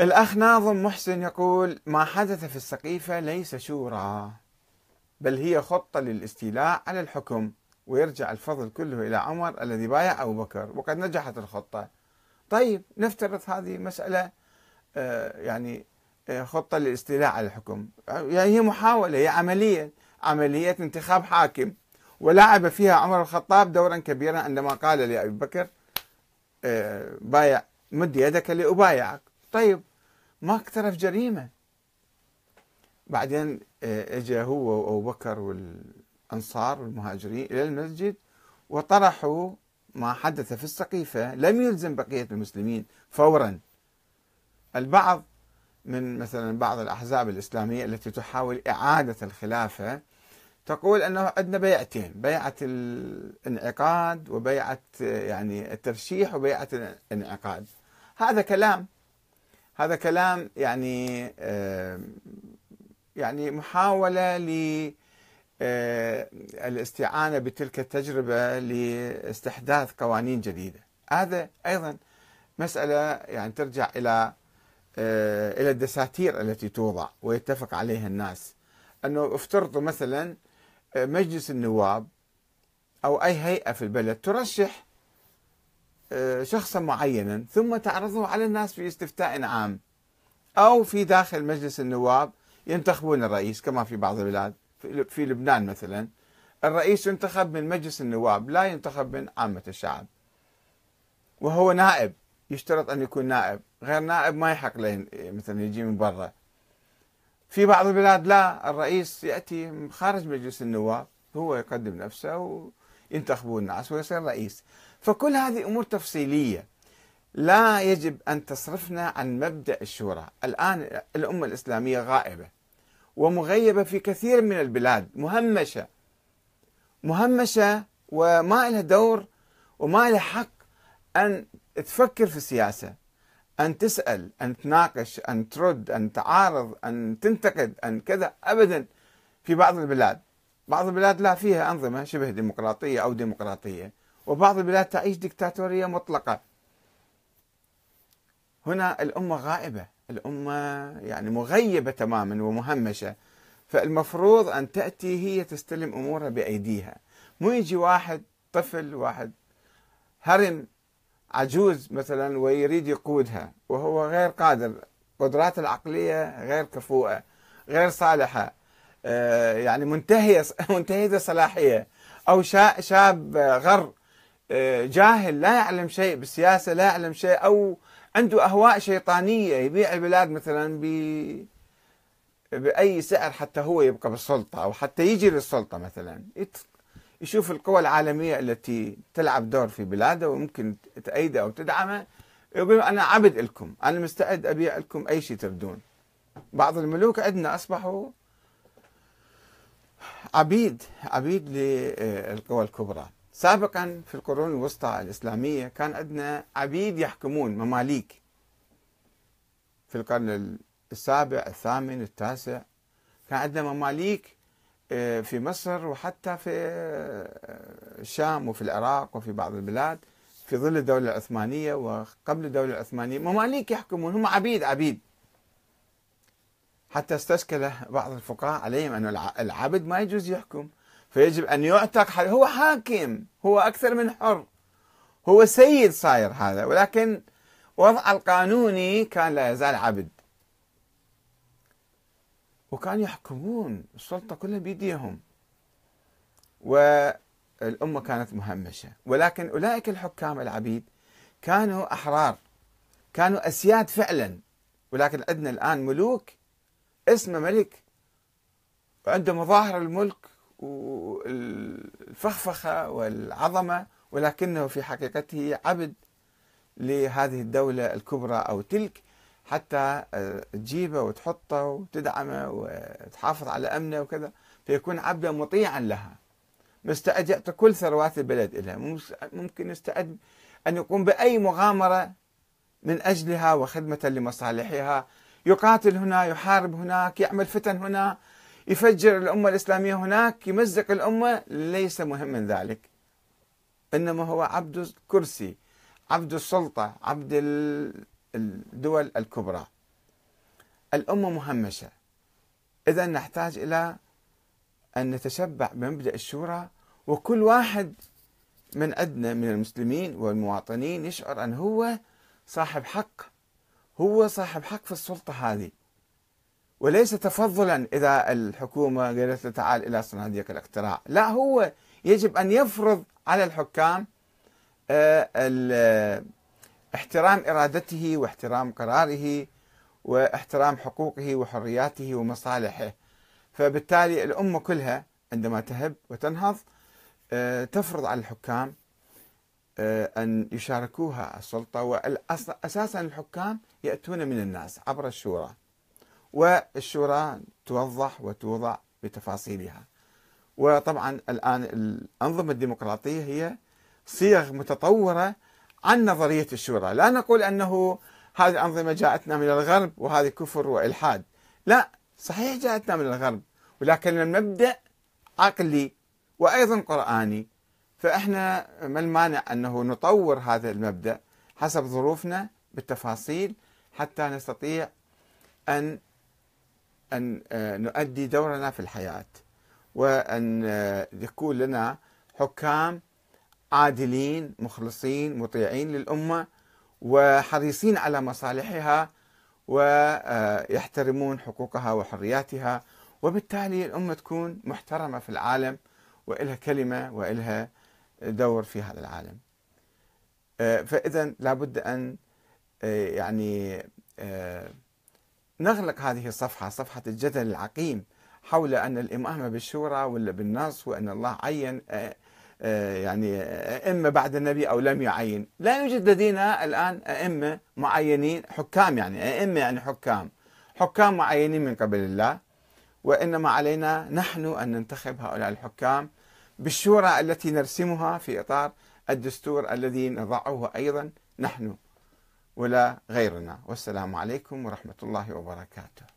الأخ ناظم محسن يقول ما حدث في السقيفة ليس شورى بل هي خطة للاستيلاء على الحكم ويرجع الفضل كله إلى عمر الذي بايع أبو بكر وقد نجحت الخطة. طيب نفترض هذه مسألة آه، يعني آه، خطة للاستيلاء على الحكم. يعني هي محاولة هي عملية عملية انتخاب حاكم ولعب فيها عمر الخطاب دورا كبيرا عندما قال لأبي بكر آه، بايع مد يدك لأبايعك. طيب ما اقترف جريمة. بعدين اجى هو وابو بكر والأنصار والمهاجرين إلى المسجد وطرحوا ما حدث في السقيفة. لم يلزم بقية المسلمين فورا. البعض من مثلا بعض الأحزاب الإسلامية التي تحاول إعادة الخلافة تقول أنه عندنا بيعتين بيعة الانعقاد وبيعة يعني الترشيح وبيعة الانعقاد. هذا كلام هذا كلام يعني يعني محاولة للاستعانة بتلك التجربة لاستحداث قوانين جديدة. هذا أيضا مسألة يعني ترجع إلى إلى الدساتير التي توضع ويتفق عليها الناس. أنه افترضوا مثلا مجلس النواب أو أي هيئة في البلد ترشح شخصا معينا ثم تعرضه على الناس في استفتاء عام أو في داخل مجلس النواب ينتخبون الرئيس كما في بعض البلاد في لبنان مثلا. الرئيس ينتخب من مجلس النواب لا ينتخب من عامة الشعب. وهو نائب يشترط أن يكون نائب. غير نائب ما يحق له مثلا يجي من برا. في بعض البلاد لا الرئيس يأتي خارج مجلس النواب هو يقدم نفسه وينتخبون الناس ويصير رئيس. فكل هذه أمور تفصيلية. لا يجب أن تصرفنا عن مبدأ الشورى. الآن الأمة الإسلامية غائبة ومغيبة في كثير من البلاد. مهمشة. مهمشة وما لها دور وما لها حق أن تفكر في السياسة أن تسأل أن تناقش أن ترد أن تعارض أن تنتقد أن كذا أبدا في بعض البلاد. بعض البلاد لا فيها أنظمة شبه ديمقراطية أو ديمقراطية. وبعض البلاد تعيش ديكتاتورية مطلقة. هنا الأمة غائبة. الأمة يعني مغيبة تماما ومهمشة. فالمفروض أن تأتي هي تستلم أمورها بأيديها. مو يجي واحد طفل واحد هرم عجوز مثلا ويريد يقودها وهو غير قادر. قدراته العقلية غير كفؤة غير صالحة. آه، يعني منتهية منتهية الصلاحية. أو شاب غر جاهل لا يعلم شيء بالسياسة لا يعلم شيء أو عنده أهواء شيطانية يبيع البلاد مثلا ب بأي سعر حتى هو يبقى بالسلطة أو حتى يجي للسلطة مثلا. يشوف القوى العالمية التي تلعب دور في بلاده وممكن تأيده أو تدعمه يقول أنا عبد لكم أنا مستعد أبيع لكم أي شيء تردون بعض الملوك عندنا أصبحوا عبيد عبيد للقوى الكبرى. سابقا في القرون الوسطى الإسلامية كان عندنا عبيد يحكمون مماليك. في القرن السابع الثامن التاسع كان عندنا مماليك آه، في مصر وحتى في آه، الشام وفي العراق وفي بعض البلاد في ظل الدولة العثمانية وقبل الدولة العثمانية. مماليك يحكمون هم عبيد عبيد. حتى استشكل بعض الفقهاء عليهم أن العبد ما يجوز يحكم. فيجب أن يعتق هو حاكم هو أكثر من حر. هو سيد صاير هذا ولكن وضع القانوني كان لا يزال عبد. وكانوا يحكمون السلطة كلها بيديهم. والأمة كانت مهمشة. ولكن أولئك الحكام العبيد كانوا أحرار. كانوا أسياد فعلا. ولكن عندنا الآن ملوك اسمه ملك وعنده مظاهر الملك. والفخفخة والعظمة ولكنه في حقيقته عبد لهذه الدولة الكبرى أو تلك حتى آه، تجيبه وتحطه وتدعمه وتحافظ على أمنه وكذا فيكون عبدا مطيعا لها. مستعد يعطي كل ثروات البلد لها ممكن يستعد أن يقوم بأي مغامرة من أجلها وخدمة لمصالحها. يقاتل هنا يحارب هناك يعمل فتن هنا. يفجر الأمة الإسلامية هناك يمزق الأمة ليس مهم من ذلك. إنما هو عبد الكرسي عبد السلطة عبد الدول الكبرى. الأمة مهمشة. إذا نحتاج إلى أن نتشبع بمبدأ الشورى وكل واحد من عندنا من المسلمين والمواطنين يشعر أن هو صاحب حق هو صاحب حق في السلطة هذه. وليس تفضلا إذا الحكومة قالت له تعال إلى صناديق الاقتراع. لا هو يجب أن يفرض على الحكام آه، احترام إرادته واحترام قراره واحترام حقوقه وحرياته ومصالحه. فبالتالي الأمة كلها عندما تهب وتنهض آه، تفرض على الحكام آه، أن يشاركوها السلطة وأساسا الحكام يأتون من الناس عبر الشورى. والشورى توضح وتوضع بتفاصيلها. وطبعا الآن الأنظمة الديمقراطية هي صيغ متطورة عن نظرية الشورى. لا نقول أنه هذه الأنظمة جاءتنا من الغرب وهذه كفر وإلحاد. لا صحيح جاءتنا من الغرب ولكن المبدأ عقلي وأيضا قرآني. فإحنا ما المانع أنه نطور هذا المبدأ حسب ظروفنا بالتفاصيل حتى نستطيع أن أن آه، نؤدي دورنا في الحياة وأن آه، يكون لنا حكام عادلين مخلصين مطيعين للأمة وحريصين على مصالحها ويحترمون حقوقها وحرياتها وبالتالي الأمة تكون محترمة في العالم وإلها كلمة وإلها دور في هذا العالم. آه، فإذا لابد أن آه، يعني آه، نغلق هذه الصفحة صفحة الجدل العقيم حول أن الإمامة بالشورى ولا بالنص وأن الله عين يعني أئمة بعد النبي أو لم يعين. لا يوجد لدينا الآن أئمة معينين حكام يعني أئمة يعني حكام. حكام معينين من قبل الله وإنما علينا نحن أن ننتخب هؤلاء الحكام بالشورى التي نرسمها في إطار الدستور الذي نضعه أيضا نحن. ولا غيرنا. والسلام عليكم ورحمة الله وبركاته.